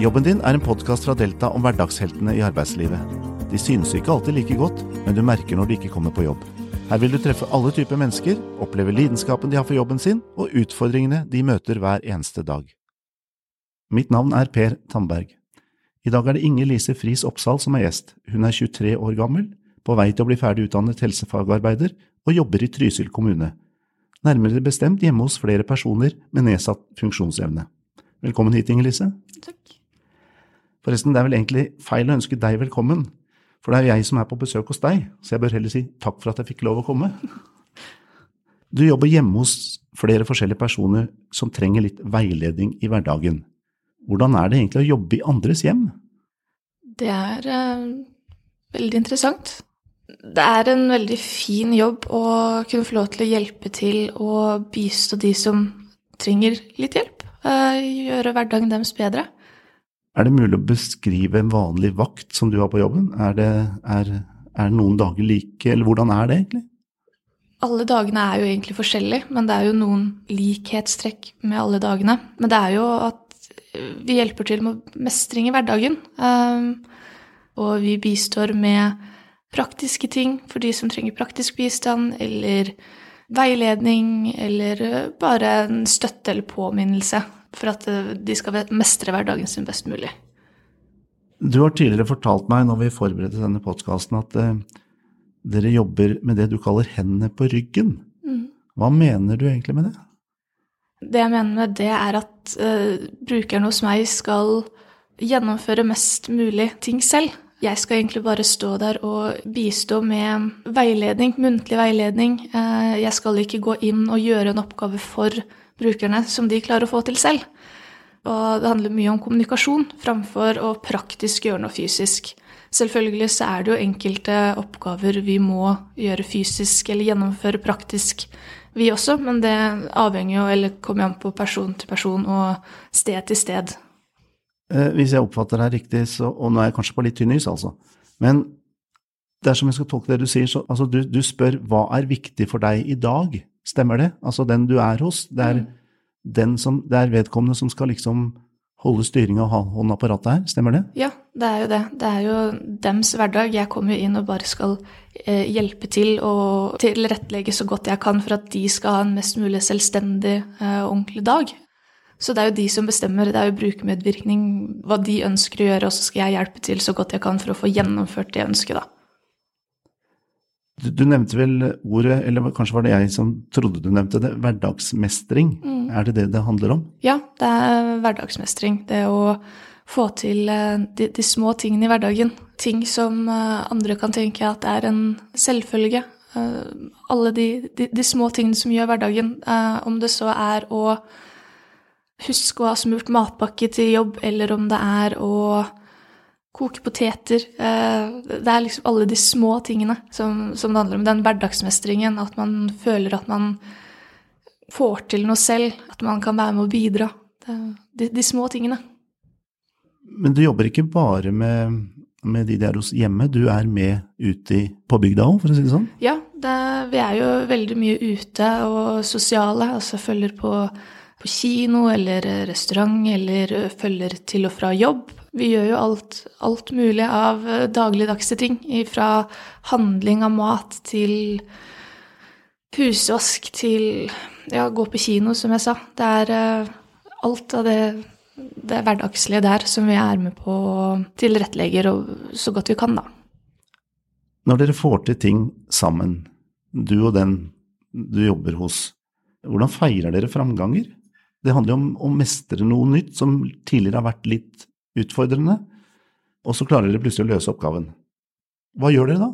Jobben din er en podkast fra Delta om hverdagsheltene i arbeidslivet. De synes ikke alltid like godt, men du merker når de ikke kommer på jobb. Her vil du treffe alle typer mennesker, oppleve lidenskapen de har for jobben sin, og utfordringene de møter hver eneste dag. Mitt navn er Per Tandberg. I dag er det Inger Lise Friis Oppsal som er gjest. Hun er 23 år gammel, på vei til å bli ferdig utdannet helsefagarbeider og jobber i Trysil kommune. Nærmere bestemt hjemme hos flere personer med nedsatt funksjonsevne. Velkommen hit, Inger Lise. Takk. Forresten, det er vel egentlig feil å ønske deg velkommen, for det er jo jeg som er på besøk hos deg, så jeg bør heller si takk for at jeg fikk lov å komme. Du jobber hjemme hos flere forskjellige personer som trenger litt veiledning i hverdagen. Hvordan er det egentlig å jobbe i andres hjem? Det er eh, veldig interessant. Det er en veldig fin jobb å kunne få lov til å hjelpe til og bistå de som trenger litt hjelp. Eh, gjøre hverdagen deres bedre. Er det mulig å beskrive en vanlig vakt som du har på jobben? Er det er, er noen dager like, eller hvordan er det egentlig? Alle dagene er jo egentlig forskjellige, men det er jo noen likhetstrekk med alle dagene. Men det er jo at vi hjelper til med mestring i hverdagen. Um, og vi bistår med praktiske ting for de som trenger praktisk bistand, eller veiledning, eller bare en støtte eller påminnelse for at eh, de skal mestre hverdagen sin best mulig. Du har tidligere fortalt meg når vi forberedte denne podkasten, at uh, dere jobber med det du kaller hendene på ryggen. Mm. Hva mener du egentlig med det? Det jeg mener med det, er at uh, brukeren hos meg skal gjennomføre mest mulig ting selv. Jeg skal egentlig bare stå der og bistå med veiledning, muntlig veiledning. Jeg skal ikke gå inn og gjøre en oppgave for brukerne som de klarer å få til selv. Og det handler mye om kommunikasjon framfor å praktisk gjøre noe fysisk. Selvfølgelig så er det jo enkelte oppgaver vi må gjøre fysisk eller gjennomføre praktisk vi også, men det avhenger jo, eller kommer an på person til person og sted til sted. Eh, hvis jeg oppfatter det her riktig, så, og nå er jeg kanskje på litt tynn is, altså, men dersom jeg skal tolke det du sier, så altså du, du, spør hva er viktig for deg i dag, stemmer det? Altså den du er hos, det er, mm. den som, det er vedkommende som skal liksom holde styringa og ha hånda på rattet her, stemmer det? Ja, det er jo det. Det er jo dems hverdag. Jeg kommer jo inn og bare skal eh, hjelpe til og tilrettelegge så godt jeg kan for at de skal ha en mest mulig selvstendig og eh, ordentlig dag. Så det er jo de som bestemmer, det er jo brukermedvirkning, hva de ønsker å gjøre, og så skal jeg hjelpe til så godt jeg kan for å få gjennomført det jeg ønsker, da. Du, du, nevnte vel ordet, eller kanskje var det jeg som trodde du nevnte det, hverdagsmestring. Mm. Er det det det handler om? Ja, det er hverdagsmestring. Det å få til eh, de, de små tingene i hverdagen. Ting som eh, andre kan tenke at er en selvfølge. Eh, alle de, de, de små tingene som gjør hverdagen. Om det så er å huske å ha smurt matpakke til jobb, eller om det er å koke poteter. Eh, det er liksom alle de små tingene som, som, det handler om. Den hverdagsmestringen, at man føler at man får til noe selv, at man kan være med å bidra. De, de små tingene. Men du jobber ikke bare med, med de der hos hjemme, du er med ute på bygda òg, for å si det sånn? Ja, det, vi er jo veldig mye ute og sosiale. Altså følger på, på kino eller restaurant eller følger til og fra jobb. Vi gjør jo alt, alt mulig av eh, dagligdagse ting. Fra handling av mat til pusevask til ja, gå på kino, som jeg sa. Det er uh, alt av det, det hverdagslige der som vi er med på og tilrettelegger så godt vi kan, da. Når dere får til ting sammen, du og den du jobber hos, hvordan feirer dere framganger? Det handler jo om å mestre noe nytt som tidligere har vært litt utfordrende, og så klarer dere plutselig å løse oppgaven. Hva gjør dere da?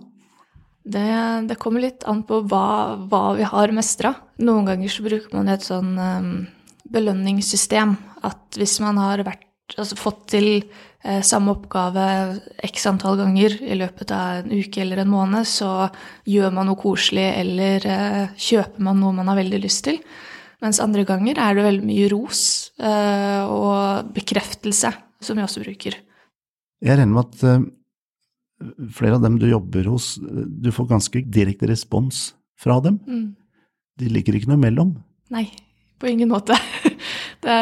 Det, det kommer litt an på hva, hva vi har mestra. Noen ganger så bruker man et sånn um, belønningssystem. At hvis man har vært, altså fått til eh, samme oppgave x antall ganger i løpet av en uke eller en måned, så gjør man noe koselig eller eh, kjøper man noe man har veldig lyst til. Mens andre ganger er det veldig mye ros eh, og bekreftelse som vi også bruker. Jeg regner med at uh, flere av dem du jobber hos, du får ganske direkte respons fra dem. Mm. De ligger ikke noe mellom? Nei, på ingen måte. Det,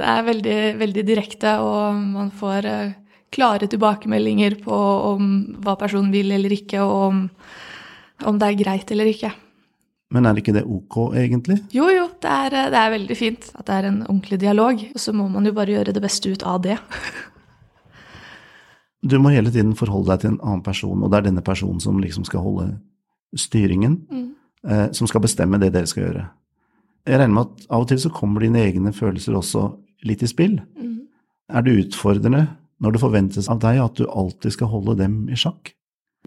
det er veldig, veldig direkte, og man får eh, klare tilbakemeldinger på om hva personen vil eller ikke, og om, om det er greit eller ikke. Men er ikke det ok, egentlig? Jo, jo, det er, det er veldig fint at det er en ordentlig dialog. Og så må man jo bare gjøre det beste ut av det. Du må hele tiden forholde deg til en annen person, og det er denne personen som liksom skal holde styringen, Mm. eh, som skal bestemme det dere skal gjøre. Jeg regner med at av og til så kommer dine egne følelser også litt i spill. Mm. Er det utfordrende når det forventes av deg at du alltid skal holde dem i sjakk?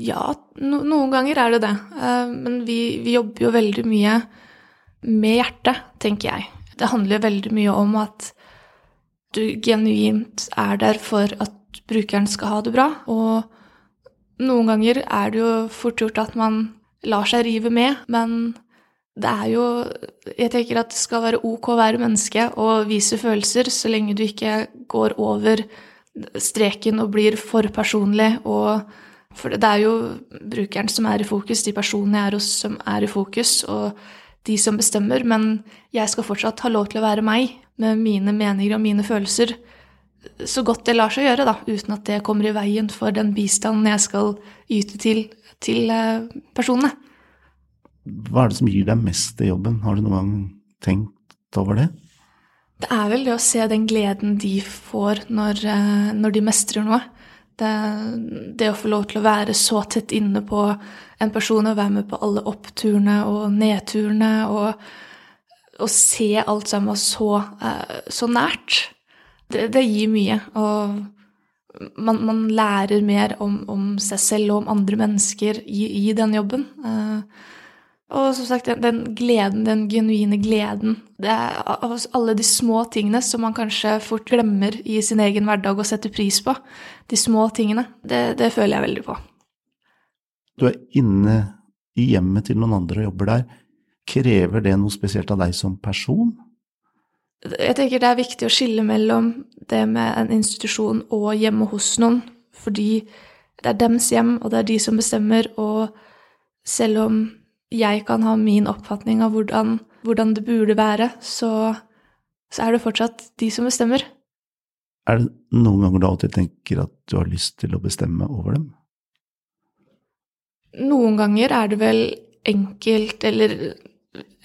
Ja, no, noen ganger er det det. Eh, Men vi, vi jobber jo veldig mye med hjertet, tenker jeg. Det handler veldig mye om at du genuint er der for at brukeren skal ha det bra. Og noen ganger er det jo fort gjort at man lar seg rive med, men det er jo Jeg tenker at det skal være ok å være menneske og vise følelser så lenge du ikke går over streken og blir for personlig og For det er jo brukeren som er i fokus, de personene jeg er hos som er i fokus, og de som bestemmer, men jeg skal fortsatt ha lov til å være meg med mine meninger og mine følelser så godt det lar seg gjøre, da, uten at det kommer i veien for den bistanden jeg skal yte til, til eh, personene. Hva er det som gir deg mest i jobben? Har du noen gang tenkt over det? Det er vel det å se den gleden de får når, eh, når de mestrer noe. Det, å få lov til å være så tett inne på en person og være med på alle oppturene og nedturene og, og se alt sammen så, eh, så nært, det, det gir mye. Og man, man lærer mer om, om seg selv og om andre mennesker i, i den jobben. Eh, og som sagt, den, den gleden, den genuine gleden Det av alle de små tingene som man kanskje fort glemmer i sin egen hverdag og setter pris på. De små tingene. Det, det føler jeg veldig på. Du er inne i hjemmet til noen andre og jobber der. Krever det noe spesielt av deg som person? Jeg tenker det er viktig å skille mellom det med en institusjon og hjemme hos noen, fordi det er dems hjem, og det er de som bestemmer, og selv om jeg kan ha min oppfatning av hvordan, hvordan det burde være, så, så er det fortsatt de som bestemmer. Er det noen ganger du alltid tenker at du har lyst til å bestemme over dem? Noen ganger er det vel enkelt, eller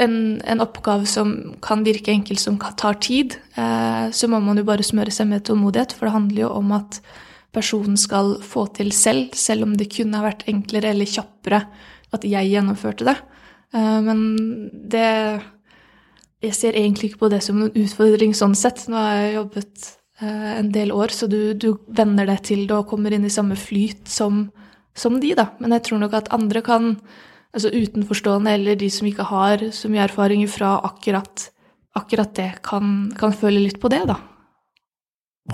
en, en oppgave som kan virke enkelt, som tar tid. Eh, så må man jo bare smøre seg med tålmodighet, for det handler jo om at personen skal få til selv, selv om det kunne ha vært enklere eller kjappere at jeg gjennomførte det. Eh, men det Jeg ser egentlig ikke på det som noen utfordring sånn sett. Nå har jeg jobbet eh, en del år, så du, du venner deg til det og kommer inn i samme flyt som, som de, da. Men jeg tror nok at andre kan, altså utenforstående eller de som ikke har så mye erfaring fra akkurat, akkurat det, kan, kan føle litt på det, da.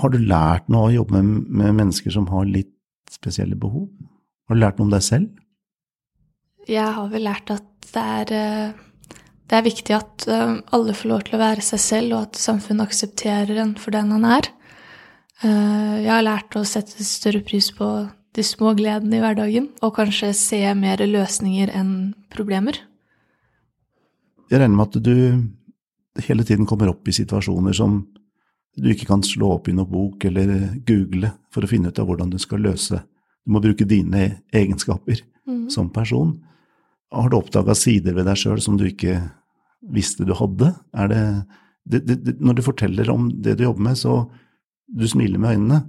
Har du lært noe å jobbe med, med mennesker som har litt spesielle behov? Har du lært noe om deg selv? Jeg har vel lært at det er, eh, det er viktig at eh, alle får lov til å være seg selv, og at samfunnet aksepterer en for den han er. Eh, Jeg har lært å sette større pris på de små gledene i hverdagen, og kanskje se mer løsninger enn problemer. Jeg regner med at du hele tiden kommer opp i situasjoner som du ikke kan slå opp i noen bok eller google for å finne ut av hvordan du skal løse. Du må bruke dine egenskaper som person. Har du oppdaga sider ved deg sjøl som du ikke visste du hadde? Det, det, det, når du forteller om det du jobber med, så du smiler med øynene.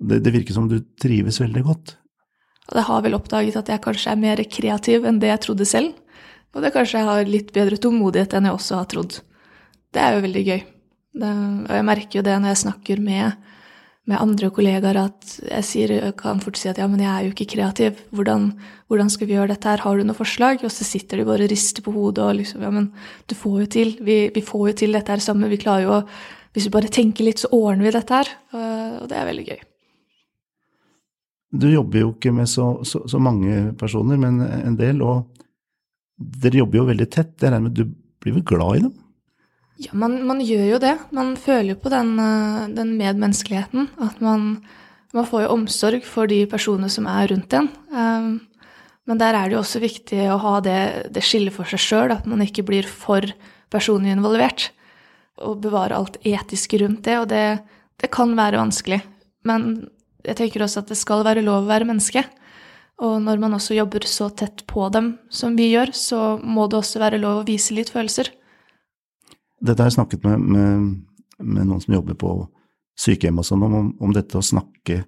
Det, virker som du trives veldig godt. Og jeg har vel oppdaget at jeg kanskje er mer kreativ enn det jeg trodde selv. Og det kanskje jeg har litt bedre tålmodighet enn jeg også har trodd. Det er jo veldig gøy. Og jeg merker jo det når jeg snakker med, med andre kollegaer, at jeg, sier, kan fort si at ja, men jeg er jo ikke kreativ. Hvordan, hvordan skal vi gjøre dette her? Har du noe forslag? Og så sitter de bare og rister på hodet og liksom ja, men du får jo til. Vi, vi får jo til dette her sammen. Vi klarer jo å Hvis vi bare tenker litt, så ordner vi dette her. Og det er veldig gøy. Du jobber jo ikke med så, så, så mange personer, men en del, og dere jobber jo veldig tett. Jeg regner med du blir vel glad i dem? Ja, man, man gjør jo det. Man føler jo på den, eh, den medmenneskeligheten. At man, man, får jo omsorg for de personene som er rundt en. Um, men der er det jo også viktig å ha det, det skillet for seg sjøl, at man ikke blir for personlig involvert. Og bevare alt etiske rundt det, og det, det kan være vanskelig. Men jeg tenker også at det skal være lov å være menneske. Og når man også jobber så tett på dem som vi gjør, så må det også være lov å vise litt følelser. Dette har jeg snakket med, med, med noen som jobber på sykehjem og sånn, om, om dette å snakke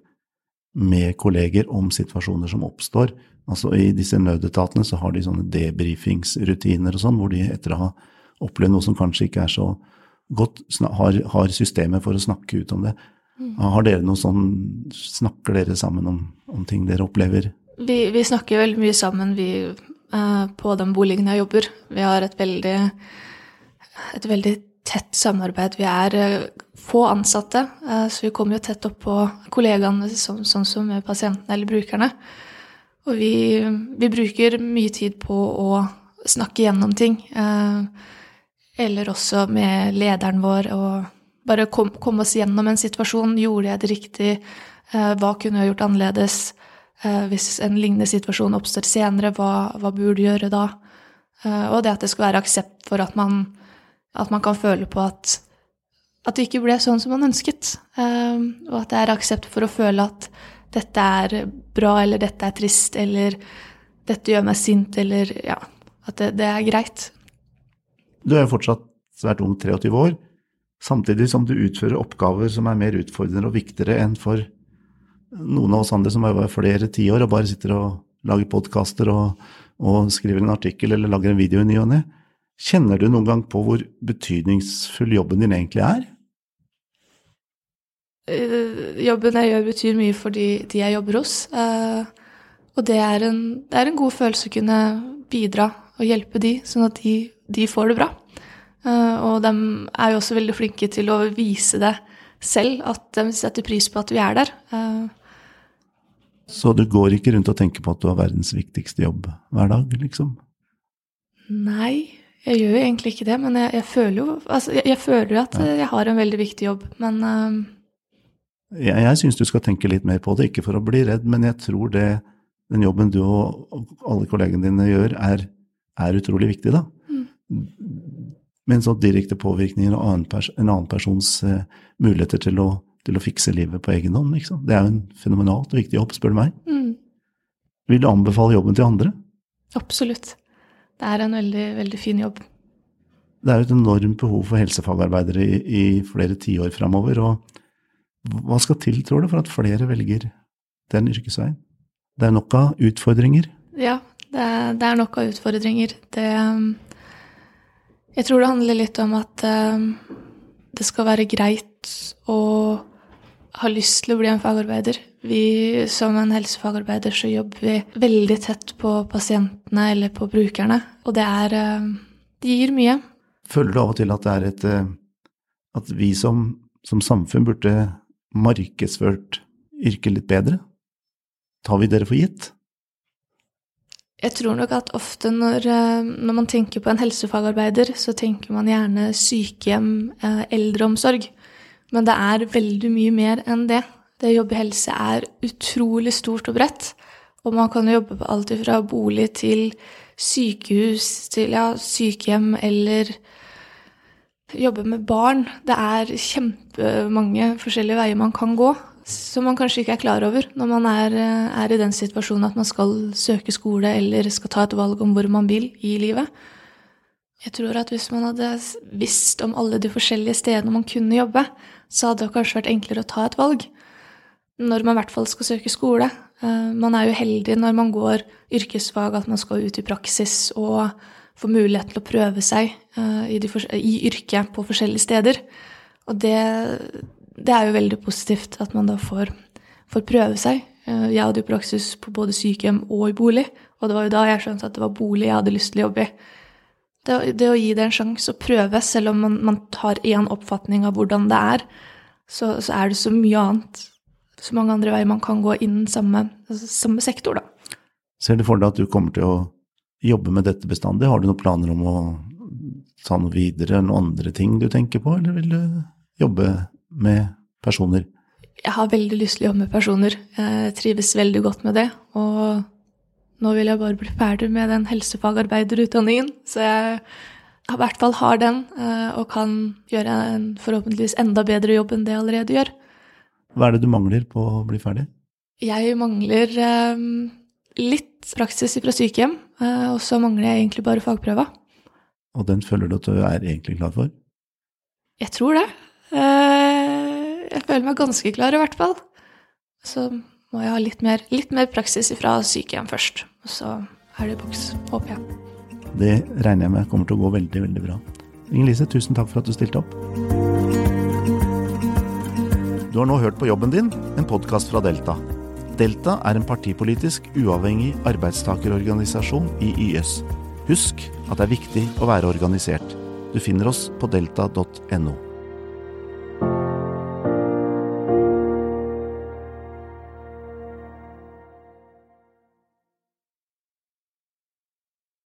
med kolleger om situasjoner som oppstår. Altså I disse nødetatene så har de sånne debrifingsrutiner og sånn, hvor de etter å ha opplevd noe som kanskje ikke er så godt, har, har systemet for å snakke ut om det. Mm. Har dere noe sånn, Snakker dere sammen om, om ting dere opplever? Vi, vi, snakker veldig mye sammen, vi, uh, på den boligen jeg jobber. Vi har et veldig, et veldig tett samarbeid. Vi er uh, få ansatte, uh, så vi kommer jo tett opp på kollegaene, sånn, sånn som pasientene eller brukerne. Og vi, vi, bruker mye tid på å snakke gjennom ting. eller også med lederen vår og bare komme kom oss gjennom en situasjon. Gjorde jeg det riktig? Eh, hva kunne jeg gjort annerledes? Eh, hvis en lignende situasjon oppstår senere, hva, hva burde du gjøre da? Eh, og det at det skal være aksept for at man, at man kan føle på at, at det ikke ble sånn som man ønsket. Og at det er aksept for å føle at dette er bra, eller dette er trist, eller dette gjør meg sint, eller ja, at det, det er greit. Du er jo fortsatt svært ung, 23 år samtidig som du utfører oppgaver som er mer utfordrende og viktigere enn for noen av oss andre som har jobba flere tiår og bare sitter og lager podkaster og, og, skriver en artikkel eller lager en video i ny og ne. Kjenner du noen gang på hvor betydningsfull jobben din egentlig er? Uh, jobben jeg gjør, betyr mye for de, de jeg jobber hos. Uh, og det er, en, det er, en, god følelse å kunne bidra og hjelpe de, sånn at de, de får det bra. Eh, og de er jo også veldig flinke til å vise det selv, at de setter pris på at vi er der. Eh, Så du går ikke rundt og tenker på at du har verdens viktigste jobb hver dag, liksom? Nei, jeg gjør jo egentlig ikke det. Men jeg, jeg føler jo altså, jeg, jeg, føler at jeg har en veldig viktig jobb, men uh... Jeg, jeg syns du skal tenke litt mer på det, ikke for å bli redd, men jeg tror det, den jobben du og alle kollegene dine gjør, er, er utrolig viktig, da. Mm med en sånn direkte påvirkning av en, annen persons uh, muligheter til å, til å, fikse livet på egen hånd. Liksom. Det er jo en fenomenalt viktig jobb, spør du meg. Mm. Vil du anbefale jobben til andre? Absolutt. Det er en veldig, veldig fin jobb. Det er et enormt behov for helsefagarbeidere i, i flere tiår framover. Og hva skal til, tror du, for at flere velger den yrkesveien? Det er nok av utfordringer? Ja, det det er nok av utfordringer. Det, jeg tror det handler litt om at uh, det skal være greit å ha lyst til å bli en fagarbeider. Vi, som en helsefagarbeider så jobber vi veldig tett på pasientene eller på brukerne, og det er uh, Det gir mye. Føler du av og til at det er et uh, At vi som, som samfunn burde markedsført yrket litt bedre? Tar vi dere for gitt? Jeg tror nok at ofte når, eh, når, man tenker på en helsefagarbeider, så tenker man gjerne sykehjem, eh, eldreomsorg. Men det er veldig mye mer enn det. Det å jobbe i helse er utrolig stort og bredt. Og man kan jobbe på alt fra bolig til sykehus, til ja, sykehjem eller jobbe med barn. Det er kjempemange forskjellige veier man kan gå som man kanskje ikke er klar over når man er, er, i den situasjonen at man skal søke skole eller skal ta et valg om hvor man vil i livet. Jeg tror at hvis man hadde visst om alle de forskjellige stedene man kunne jobbe, så hadde det kanskje vært enklere å ta et valg. Når man i hvert fall skal søke skole. Eh, man er jo heldig når man går yrkesfag at man skal ut i praksis og få mulighet til å prøve seg eh, i, i yrket på forskjellige steder. Og det, det er jo veldig positivt at man da får, får prøve seg. Eh, jeg hadde jo praksis på både sykehjem og i bolig, og det var jo da jeg skjønte at det var bolig jeg hadde lyst til å jobbe i. Det, det å gi det en sjanse å prøve, selv om man, man tar én oppfatning av hvordan det er, så, så, er det så mye annet, så mange andre veier man kan gå innen samme, altså samme sektor, da. Ser du for deg at du kommer til å jobbe med dette bestandig? Har du noen planer om å ta noe videre, noen andre ting du tenker på, eller vil du jobbe med personer? Jeg har veldig lyst til å jobbe med personer. Jeg trives veldig godt med det. Og nå vil jeg bare bli ferdig med den helsefagarbeiderutdanningen. Så jeg, i hvert fall har den, eh, og kan gjøre en forhåpentligvis enda bedre jobb enn det jeg allerede gjør. Hva er det du mangler på å bli ferdig? Jeg mangler eh, litt praksis fra sykehjem, eh, og så mangler jeg egentlig bare fagprøva. Og den føler du at du er egentlig klar for? Jeg tror det. Jeg føler meg ganske klar, i hvert fall. Så må jeg ha litt mer, litt mer praksis fra sykehjem først. Og så er det i boks, håper jeg. Det regner jeg med kommer til å gå veldig, veldig bra. Inger-Lise, tusen takk for at du stilte opp. Du har nå hørt på Jobben din, en podkast fra Delta. Delta er en partipolitisk uavhengig arbeidstakerorganisasjon i YS. Husk at det er viktig å være organisert. Du finner oss på delta.no.